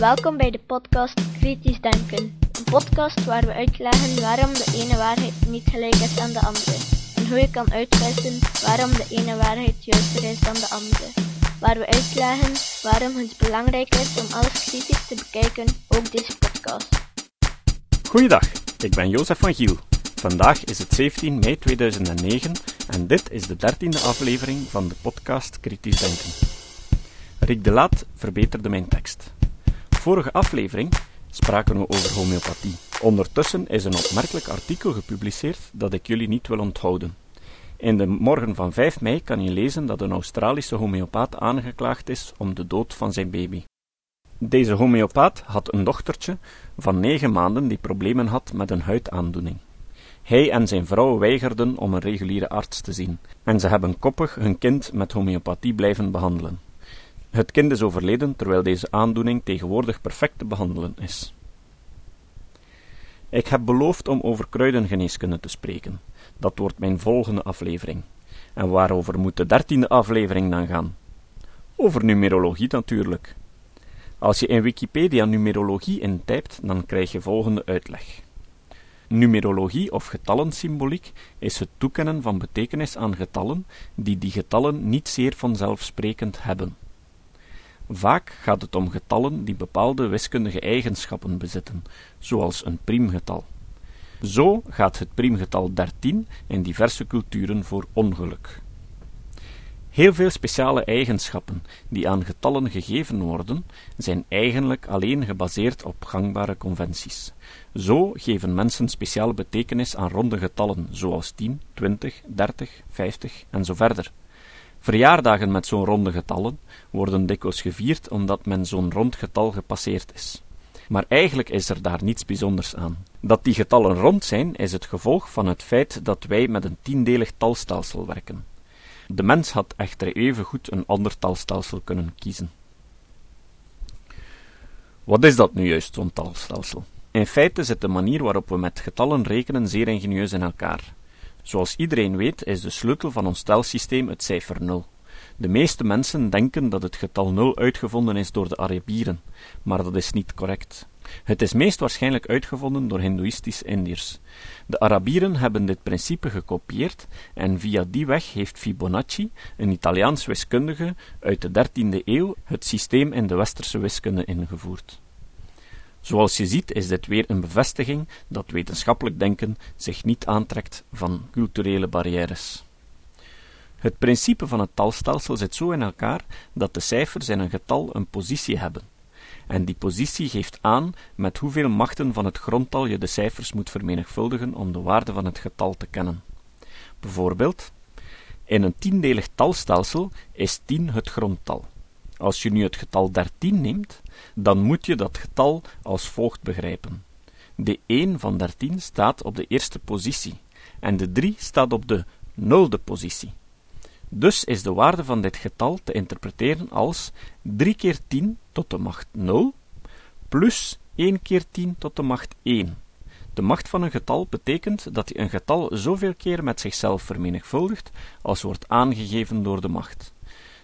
Welkom bij de podcast Kritisch Denken. Een podcast waar we uitleggen waarom de ene waarheid niet gelijk is aan de andere. En hoe je kan uitwissen waarom de ene waarheid juister is dan de andere. Waar we uitleggen waarom het belangrijk is om alles kritisch te bekijken, ook deze podcast. Goeiedag, ik ben Jozef van Giel. Vandaag is het 17 mei 2009 en dit is de dertiende aflevering van de podcast Kritisch Denken. Rick de Laat verbeterde mijn tekst. Vorige aflevering spraken we over homeopathie. Ondertussen is een opmerkelijk artikel gepubliceerd dat ik jullie niet wil onthouden. In de morgen van 5 mei kan je lezen dat een Australische homeopaat aangeklaagd is om de dood van zijn baby. Deze homeopaat had een dochtertje van 9 maanden die problemen had met een huidaandoening. Hij en zijn vrouw weigerden om een reguliere arts te zien, en ze hebben koppig hun kind met homeopathie blijven behandelen. Het kind is overleden terwijl deze aandoening tegenwoordig perfect te behandelen is. Ik heb beloofd om over kruidengeneeskunde te spreken. Dat wordt mijn volgende aflevering. En waarover moet de dertiende aflevering dan gaan? Over numerologie natuurlijk. Als je in Wikipedia numerologie intypt, dan krijg je volgende uitleg. Numerologie of getallensymboliek is het toekennen van betekenis aan getallen die die getallen niet zeer vanzelfsprekend hebben. Vaak gaat het om getallen die bepaalde wiskundige eigenschappen bezitten, zoals een priemgetal. Zo gaat het priemgetal 13 in diverse culturen voor ongeluk. Heel veel speciale eigenschappen die aan getallen gegeven worden, zijn eigenlijk alleen gebaseerd op gangbare conventies. Zo geven mensen speciale betekenis aan ronde getallen, zoals 10, 20, 30, 50 en zo verder. Verjaardagen met zo'n ronde getallen worden dikwijls gevierd omdat men zo'n rond getal gepasseerd is. Maar eigenlijk is er daar niets bijzonders aan. Dat die getallen rond zijn, is het gevolg van het feit dat wij met een tiendelig talstelsel werken. De mens had echter evengoed een ander talstelsel kunnen kiezen. Wat is dat nu juist, zo'n talstelsel? In feite zit de manier waarop we met getallen rekenen zeer ingenieus in elkaar. Zoals iedereen weet, is de sleutel van ons telsysteem het cijfer 0. De meeste mensen denken dat het getal 0 uitgevonden is door de Arabieren, maar dat is niet correct. Het is meest waarschijnlijk uitgevonden door Hindoeïstisch Indiërs. De Arabieren hebben dit principe gekopieerd en via die weg heeft Fibonacci, een Italiaans wiskundige uit de 13e eeuw, het systeem in de westerse wiskunde ingevoerd. Zoals je ziet is dit weer een bevestiging dat wetenschappelijk denken zich niet aantrekt van culturele barrières. Het principe van het talstelsel zit zo in elkaar dat de cijfers in een getal een positie hebben. En die positie geeft aan met hoeveel machten van het grondtal je de cijfers moet vermenigvuldigen om de waarde van het getal te kennen. Bijvoorbeeld, in een tiendelig talstelsel is 10 het grondtal. Als je nu het getal 13 neemt, dan moet je dat getal als volgt begrijpen. De 1 van 13 staat op de eerste positie en de 3 staat op de nulde positie. Dus is de waarde van dit getal te interpreteren als 3 keer 10 tot de macht 0 plus 1 keer 10 tot de macht 1. De macht van een getal betekent dat je een getal zoveel keer met zichzelf vermenigvuldigt als wordt aangegeven door de macht.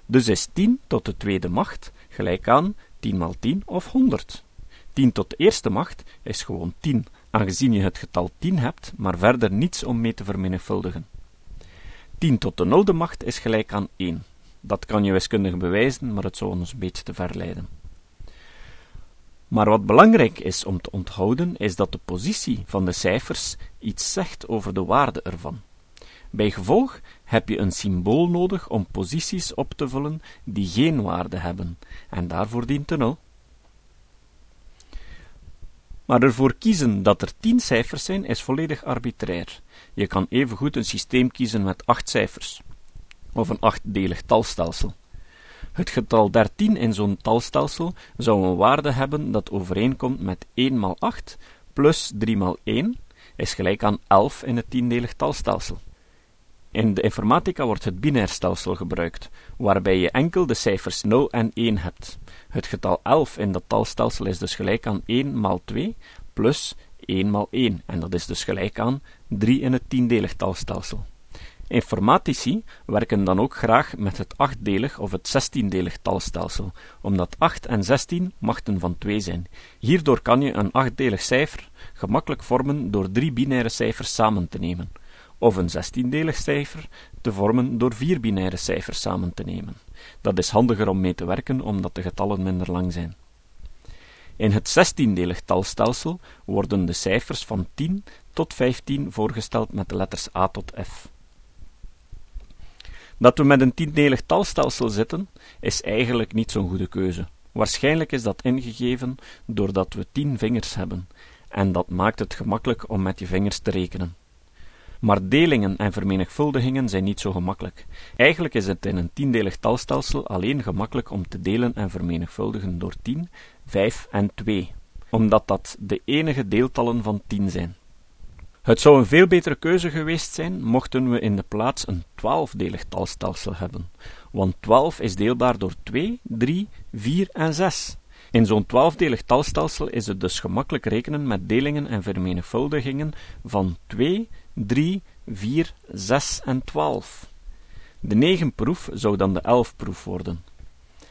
Dus is 10 tot de tweede macht gelijk aan 10 maal 10 of 100. 10 tot de eerste macht is gewoon 10, aangezien je het getal 10 hebt, maar verder niets om mee te vermenigvuldigen. 10 tot de nulde macht is gelijk aan 1. Dat kan je wiskundig bewijzen, maar het zou ons een beetje te ver leiden. Maar wat belangrijk is om te onthouden, is dat de positie van de cijfers iets zegt over de waarde ervan. Bij gevolg heb je een symbool nodig om posities op te vullen die geen waarde hebben, en daarvoor dient de nul. Maar ervoor kiezen dat er tien cijfers zijn, is volledig arbitrair. Je kan evengoed een systeem kiezen met acht cijfers, of een achtdelig talstelsel. Het getal 13 in zo'n talstelsel zou een waarde hebben dat overeenkomt met 1 maal 8 plus 3 maal 1 is gelijk aan 11 in het tiendelig talstelsel. In de informatica wordt het binair stelsel gebruikt, waarbij je enkel de cijfers 0 en 1 hebt. Het getal 11 in dat talstelsel is dus gelijk aan 1 maal 2 plus 1 maal 1, en dat is dus gelijk aan 3 in het tiendelig talstelsel. Informatici werken dan ook graag met het achtdelig of het zestiendelig talstelsel, omdat 8 en 16 machten van 2 zijn. Hierdoor kan je een achtdelig cijfer gemakkelijk vormen door drie binaire cijfers samen te nemen, of een zestiendelig cijfer te vormen door vier binaire cijfers samen te nemen. Dat is handiger om mee te werken, omdat de getallen minder lang zijn. In het zestiendelig talstelsel worden de cijfers van 10 tot 15 voorgesteld met de letters A tot F. Dat we met een tiendelig talstelsel zitten, is eigenlijk niet zo'n goede keuze. Waarschijnlijk is dat ingegeven doordat we tien vingers hebben, en dat maakt het gemakkelijk om met je vingers te rekenen. Maar delingen en vermenigvuldigingen zijn niet zo gemakkelijk. Eigenlijk is het in een tiendelig talstelsel alleen gemakkelijk om te delen en vermenigvuldigen door 10, 5 en 2, omdat dat de enige deeltallen van 10 zijn. Het zou een veel betere keuze geweest zijn mochten we in de plaats een twaalfdelig talstelsel hebben, want 12 is deelbaar door 2, 3, 4 en 6. In zo'n twaalfdelig talstelsel is het dus gemakkelijk rekenen met delingen en vermenigvuldigingen van 2, 3, 4, 6 en 12. De negenproef zou dan de elfproef worden.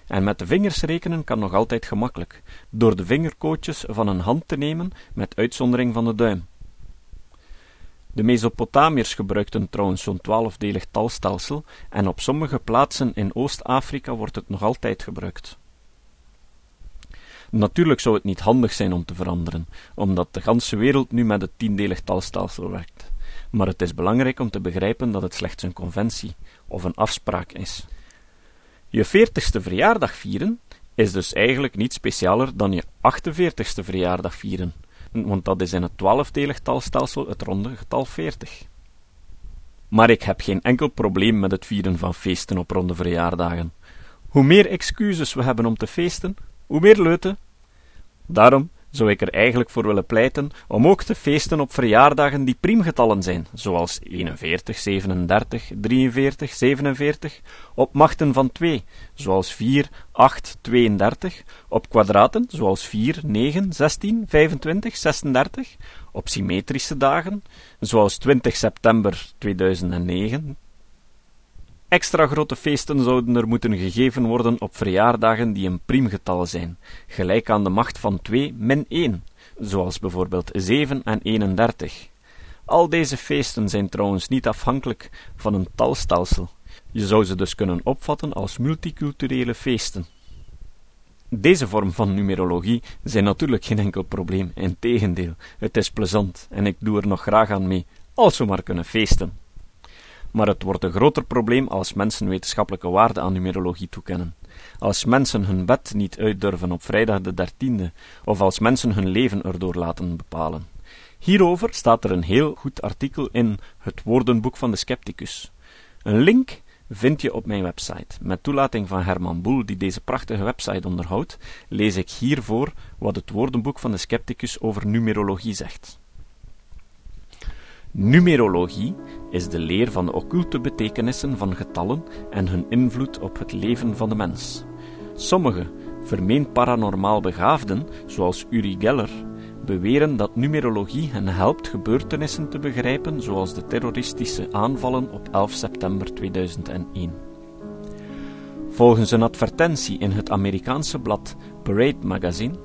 En met de vingers rekenen kan nog altijd gemakkelijk, door de vingerkootjes van een hand te nemen met uitzondering van de duim. De Mesopotamiërs gebruikten trouwens zo'n twaalfdelig talstelsel en op sommige plaatsen in Oost-Afrika wordt het nog altijd gebruikt. Natuurlijk zou het niet handig zijn om te veranderen, omdat de ganse wereld nu met het tiendelig talstelsel werkt. Maar het is belangrijk om te begrijpen dat het slechts een conventie of een afspraak is. Je veertigste verjaardag vieren is dus eigenlijk niet specialer dan je 48ste verjaardag vieren, want dat is in het twaalfdelig talstelsel het ronde getal 40. Maar ik heb geen enkel probleem met het vieren van feesten op ronde verjaardagen. Hoe meer excuses we hebben om te feesten, hoe meer leuten. Daarom zou ik er eigenlijk voor willen pleiten om ook te feesten op verjaardagen die priemgetallen zijn, zoals 41, 37, 43, 47, op machten van 2, zoals 4, 8, 32, op kwadraten, zoals 4, 9, 16, 25, 36, op symmetrische dagen, zoals 20 september 2009, Extra grote feesten zouden er moeten gegeven worden op verjaardagen die een priemgetal zijn, gelijk aan de macht van 2 min 1, zoals bijvoorbeeld 7 en 31. Al deze feesten zijn trouwens niet afhankelijk van een talstelsel. Je zou ze dus kunnen opvatten als multiculturele feesten. Deze vorm van numerologie zijn natuurlijk geen enkel probleem, integendeel, het is plezant en ik doe er nog graag aan mee, als we maar kunnen feesten maar het wordt een groter probleem als mensen wetenschappelijke waarde aan numerologie toekennen. Als mensen hun bed niet uitdurven op vrijdag de dertiende, of als mensen hun leven erdoor laten bepalen. Hierover staat er een heel goed artikel in het woordenboek van de scepticus. Een link vind je op mijn website. Met toelating van Herman Boel, die deze prachtige website onderhoudt, lees ik hiervoor wat het woordenboek van de scepticus over numerologie zegt. Numerologie is de leer van de occulte betekenissen van getallen en hun invloed op het leven van de mens. Sommige vermeend paranormaal begaafden, zoals Uri Geller, beweren dat numerologie hen helpt gebeurtenissen te begrijpen, zoals de terroristische aanvallen op 11 september 2001. Volgens een advertentie in het Amerikaanse blad Parade Magazine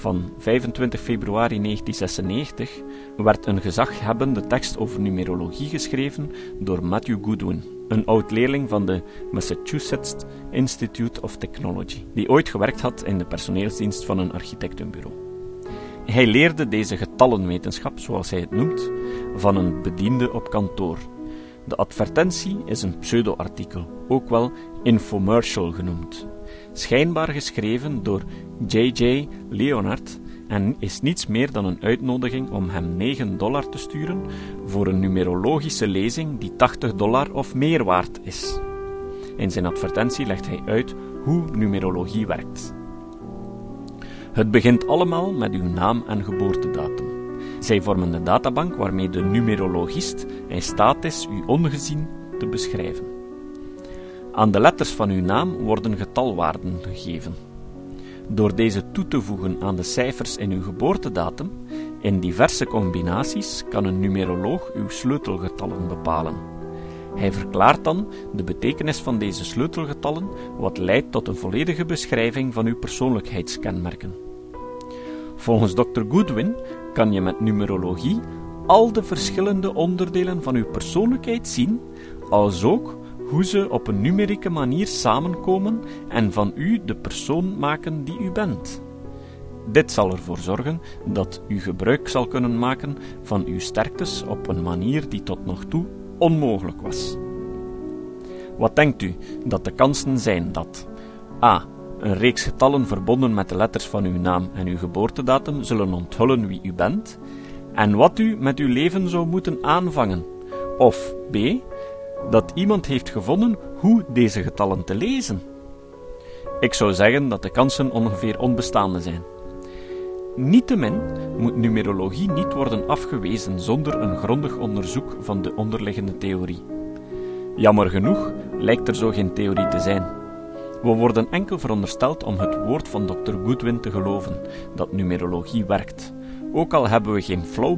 van 25 februari 1996 werd een gezaghebbende tekst over numerologie geschreven door Matthew Goodwin, een oud-leerling van de Massachusetts Institute of Technology, die ooit gewerkt had in de personeelsdienst van een architectenbureau. Hij leerde deze getallenwetenschap, zoals hij het noemt, van een bediende op kantoor. De advertentie is een pseudo-artikel, ook wel infomercial genoemd, schijnbaar geschreven door J.J. Leonard en is niets meer dan een uitnodiging om hem 9 dollar te sturen voor een numerologische lezing die 80 dollar of meer waard is. In zijn advertentie legt hij uit hoe numerologie werkt. Het begint allemaal met uw naam en geboortedatum. Zij vormen de databank waarmee de numerologist in staat is u ongezien te beschrijven. Aan de letters van uw naam worden getalwaarden gegeven. Door deze toe te voegen aan de cijfers in uw geboortedatum, in diverse combinaties kan een numeroloog uw sleutelgetallen bepalen. Hij verklaart dan de betekenis van deze sleutelgetallen, wat leidt tot een volledige beschrijving van uw persoonlijkheidskenmerken. Volgens Dr. Goodwin kan je met numerologie al de verschillende onderdelen van uw persoonlijkheid zien, als ook hoe ze op een numerieke manier samenkomen en van u de persoon maken die u bent. Dit zal ervoor zorgen dat u gebruik zal kunnen maken van uw sterktes op een manier die tot nog toe onmogelijk was. Wat denkt u dat de kansen zijn dat a. Een reeks getallen verbonden met de letters van uw naam en uw geboortedatum zullen onthullen wie u bent en wat u met uw leven zou moeten aanvangen, of b. Dat iemand heeft gevonden hoe deze getallen te lezen. Ik zou zeggen dat de kansen ongeveer onbestaande zijn. Niettemin moet numerologie niet worden afgewezen zonder een grondig onderzoek van de onderliggende theorie. Jammer genoeg lijkt er zo geen theorie te zijn. We worden enkel verondersteld om het woord van Dr. Goodwin te geloven dat numerologie werkt, ook al hebben we geen flauw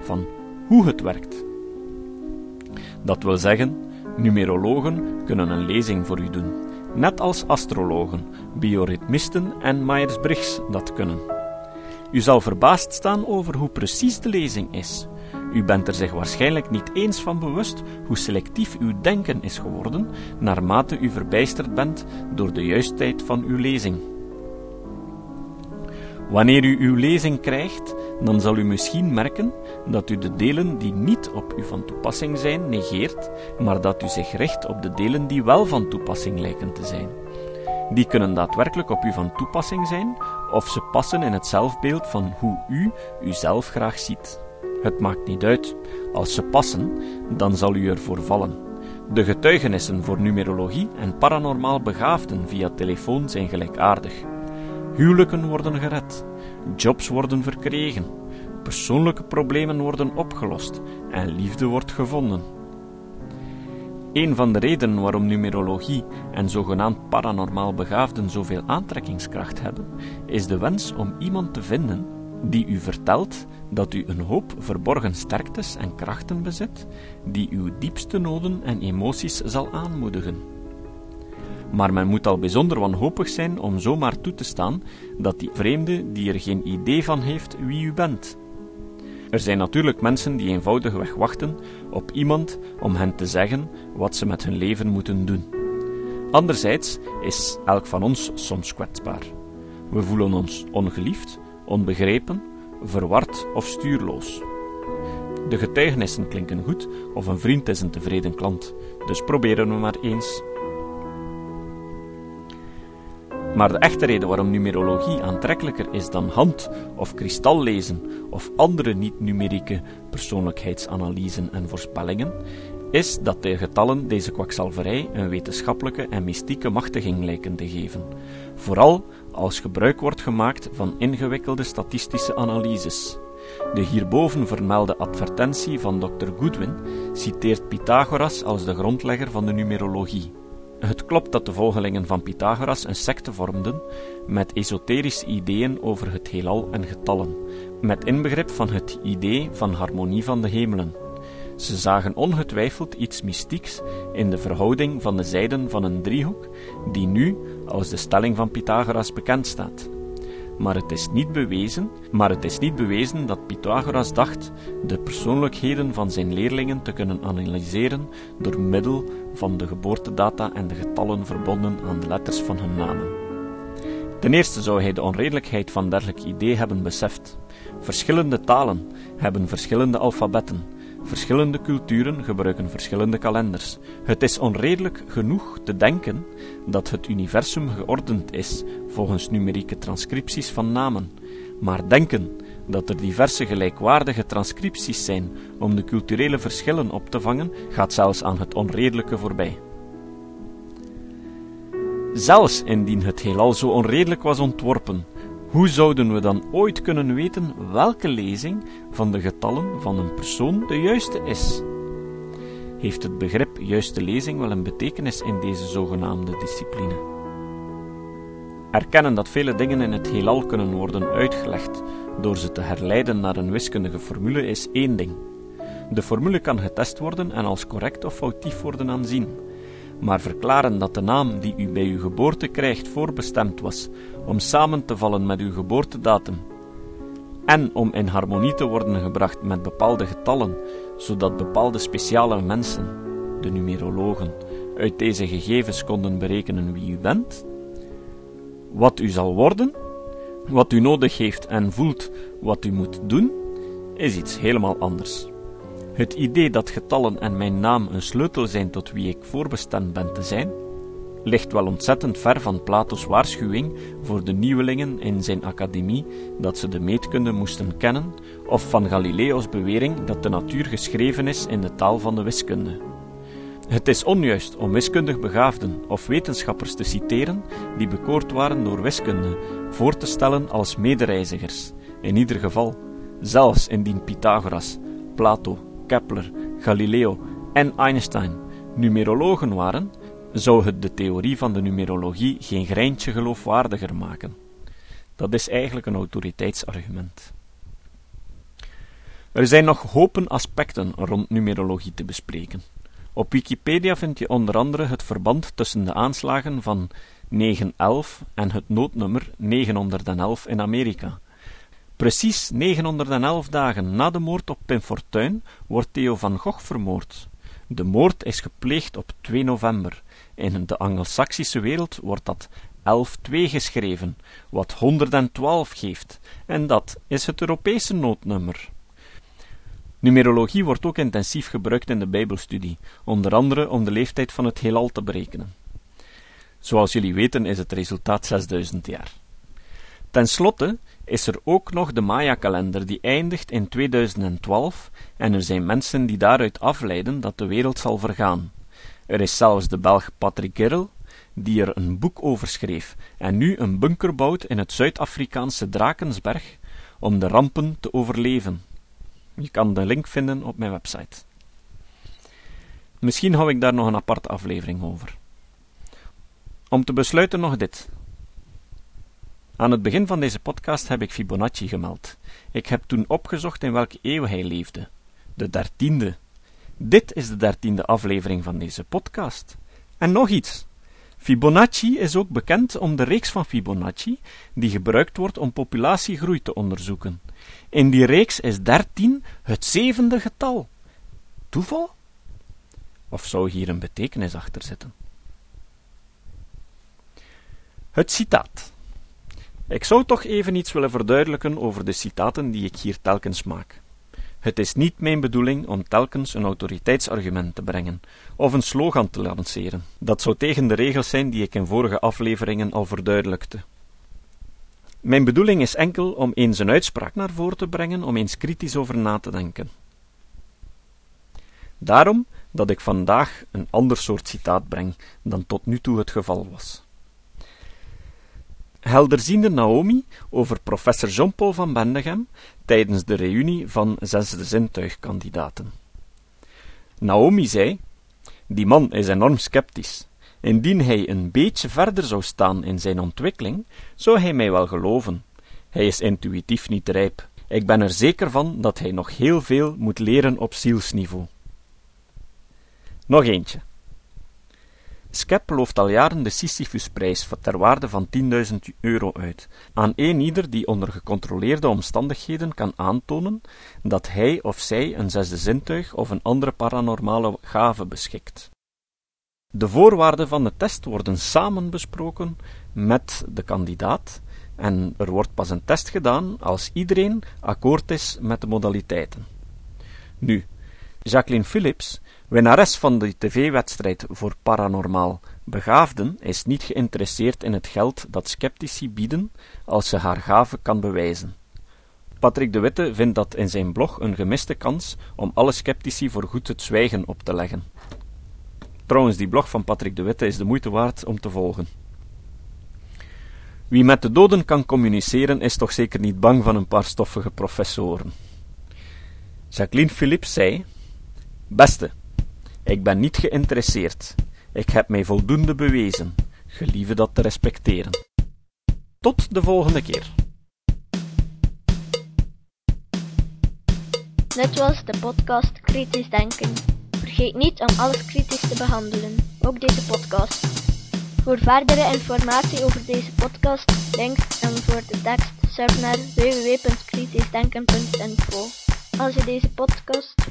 van hoe het werkt. Dat wil zeggen, numerologen kunnen een lezing voor u doen, net als astrologen, bioritmisten en Myers-Briggs dat kunnen. U zal verbaasd staan over hoe precies de lezing is. U bent er zich waarschijnlijk niet eens van bewust hoe selectief uw denken is geworden, naarmate u verbijsterd bent door de juistheid van uw lezing. Wanneer u uw lezing krijgt, dan zal u misschien merken dat u de delen die niet op u van toepassing zijn negeert, maar dat u zich richt op de delen die wel van toepassing lijken te zijn. Die kunnen daadwerkelijk op u van toepassing zijn, of ze passen in het zelfbeeld van hoe u uzelf graag ziet. Het maakt niet uit. Als ze passen, dan zal u ervoor vallen. De getuigenissen voor numerologie en paranormaal begaafden via telefoon zijn gelijkaardig. Huwelijken worden gered, jobs worden verkregen, persoonlijke problemen worden opgelost en liefde wordt gevonden. Een van de redenen waarom numerologie en zogenaamd paranormaal begaafden zoveel aantrekkingskracht hebben, is de wens om iemand te vinden die u vertelt dat u een hoop verborgen sterktes en krachten bezit, die uw diepste noden en emoties zal aanmoedigen. Maar men moet al bijzonder wanhopig zijn om zomaar toe te staan dat die vreemde, die er geen idee van heeft wie u bent, er zijn natuurlijk mensen die eenvoudigweg wachten op iemand om hen te zeggen wat ze met hun leven moeten doen. Anderzijds is elk van ons soms kwetsbaar. We voelen ons ongeliefd, onbegrepen, verward of stuurloos. De getuigenissen klinken goed of een vriend is een tevreden klant, dus proberen we maar eens. Maar de echte reden waarom numerologie aantrekkelijker is dan hand- of kristallezen of andere niet-numerieke persoonlijkheidsanalysen en voorspellingen, is dat de getallen deze kwakzalverij een wetenschappelijke en mystieke machtiging lijken te geven, vooral als gebruik wordt gemaakt van ingewikkelde statistische analyses. De hierboven vermelde advertentie van Dr. Goodwin citeert Pythagoras als de grondlegger van de numerologie. Het klopt dat de volgelingen van Pythagoras een secte vormden met esoterische ideeën over het heelal en getallen, met inbegrip van het idee van harmonie van de hemelen. Ze zagen ongetwijfeld iets mystieks in de verhouding van de zijden van een driehoek, die nu als de stelling van Pythagoras bekend staat maar het is niet bewezen, maar het is niet bewezen dat Pythagoras dacht de persoonlijkheden van zijn leerlingen te kunnen analyseren door middel van de geboortedata en de getallen verbonden aan de letters van hun namen. Ten eerste zou hij de onredelijkheid van dergelijk idee hebben beseft. Verschillende talen hebben verschillende alfabetten, Verschillende culturen gebruiken verschillende kalenders. Het is onredelijk genoeg te denken dat het universum geordend is volgens numerieke transcripties van namen, maar denken dat er diverse gelijkwaardige transcripties zijn om de culturele verschillen op te vangen, gaat zelfs aan het onredelijke voorbij. Zelfs indien het heelal zo onredelijk was ontworpen, hoe zouden we dan ooit kunnen weten welke lezing van de getallen van een persoon de juiste is? Heeft het begrip juiste lezing wel een betekenis in deze zogenaamde discipline? Erkennen dat vele dingen in het heelal kunnen worden uitgelegd door ze te herleiden naar een wiskundige formule is één ding. De formule kan getest worden en als correct of foutief worden aanzien. Maar verklaren dat de naam die u bij uw geboorte krijgt voorbestemd was om samen te vallen met uw geboortedatum en om in harmonie te worden gebracht met bepaalde getallen, zodat bepaalde speciale mensen, de numerologen, uit deze gegevens konden berekenen wie u bent, wat u zal worden, wat u nodig heeft en voelt wat u moet doen, is iets helemaal anders. Het idee dat getallen en mijn naam een sleutel zijn tot wie ik voorbestemd ben te zijn, ligt wel ontzettend ver van Plato's waarschuwing voor de nieuwelingen in zijn academie dat ze de meetkunde moesten kennen, of van Galileo's bewering dat de natuur geschreven is in de taal van de wiskunde. Het is onjuist om wiskundig begaafden of wetenschappers te citeren die bekoord waren door wiskunde, voor te stellen als medereizigers. In ieder geval, zelfs indien Pythagoras, Plato, Kepler, Galileo en Einstein numerologen waren, zou het de theorie van de numerologie geen greintje geloofwaardiger maken. Dat is eigenlijk een autoriteitsargument. Er zijn nog hopen aspecten rond numerologie te bespreken. Op Wikipedia vind je onder andere het verband tussen de aanslagen van 911 en het noodnummer 911 in Amerika. Precies 911 dagen na de moord op Pim Fortuyn wordt Theo van Gogh vermoord. De moord is gepleegd op 2 november. In de Angelsaksische wereld wordt dat 11-2 geschreven, wat 112 geeft, en dat is het Europese noodnummer. Numerologie wordt ook intensief gebruikt in de Bijbelstudie, onder andere om de leeftijd van het heelal te berekenen. Zoals jullie weten is het resultaat 6000 jaar. Ten slotte is er ook nog de Maya-kalender die eindigt in 2012 en er zijn mensen die daaruit afleiden dat de wereld zal vergaan. Er is zelfs de Belg Patrick Girl die er een boek over schreef en nu een bunker bouwt in het Zuid-Afrikaanse Drakensberg om de rampen te overleven. Je kan de link vinden op mijn website. Misschien hou ik daar nog een aparte aflevering over. Om te besluiten nog dit. Aan het begin van deze podcast heb ik Fibonacci gemeld. Ik heb toen opgezocht in welke eeuw hij leefde. De dertiende. Dit is de dertiende aflevering van deze podcast. En nog iets. Fibonacci is ook bekend om de reeks van Fibonacci, die gebruikt wordt om populatiegroei te onderzoeken. In die reeks is 13 het zevende getal. Toeval? Of zou hier een betekenis achter zitten? Het citaat. Ik zou toch even iets willen verduidelijken over de citaten die ik hier telkens maak. Het is niet mijn bedoeling om telkens een autoriteitsargument te brengen of een slogan te lanceren. Dat zou tegen de regels zijn die ik in vorige afleveringen al verduidelijkte. Mijn bedoeling is enkel om eens een uitspraak naar voren te brengen, om eens kritisch over na te denken. Daarom dat ik vandaag een ander soort citaat breng dan tot nu toe het geval was. Helderziende Naomi over professor Jean-Paul van Bendegem tijdens de reunie van zesde zintuigkandidaten. Naomi zei: Die man is enorm sceptisch. Indien hij een beetje verder zou staan in zijn ontwikkeling, zou hij mij wel geloven. Hij is intuïtief niet rijp. Ik ben er zeker van dat hij nog heel veel moet leren op zielsniveau. Nog eentje. Skep looft al jaren de Sisyphusprijs ter waarde van 10.000 euro uit, aan een ieder die onder gecontroleerde omstandigheden kan aantonen dat hij of zij een zesde zintuig of een andere paranormale gave beschikt. De voorwaarden van de test worden samen besproken met de kandidaat en er wordt pas een test gedaan als iedereen akkoord is met de modaliteiten. Nu, Jacqueline Phillips, winnares van de tv-wedstrijd voor paranormaal begaafden, is niet geïnteresseerd in het geld dat sceptici bieden als ze haar gave kan bewijzen. Patrick de Witte vindt dat in zijn blog een gemiste kans om alle sceptici voor goed het zwijgen op te leggen. Trouwens, die blog van Patrick de Witte is de moeite waard om te volgen. Wie met de doden kan communiceren, is toch zeker niet bang van een paar stoffige professoren. Jacqueline Philippe zei: Beste, ik ben niet geïnteresseerd. Ik heb mij voldoende bewezen. Gelieve dat te respecteren. Tot de volgende keer. Dit was de podcast Kritisch Denken. Vergeet niet om alles kritisch te behandelen, ook deze podcast. Voor verdere informatie over deze podcast, links en voor de tekst, surf naar www.kritischdenken.info. Als je deze podcast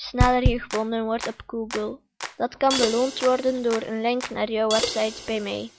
sneller je gevonden wordt op Google. Dat kan beloond worden door een link naar jouw website bij mij.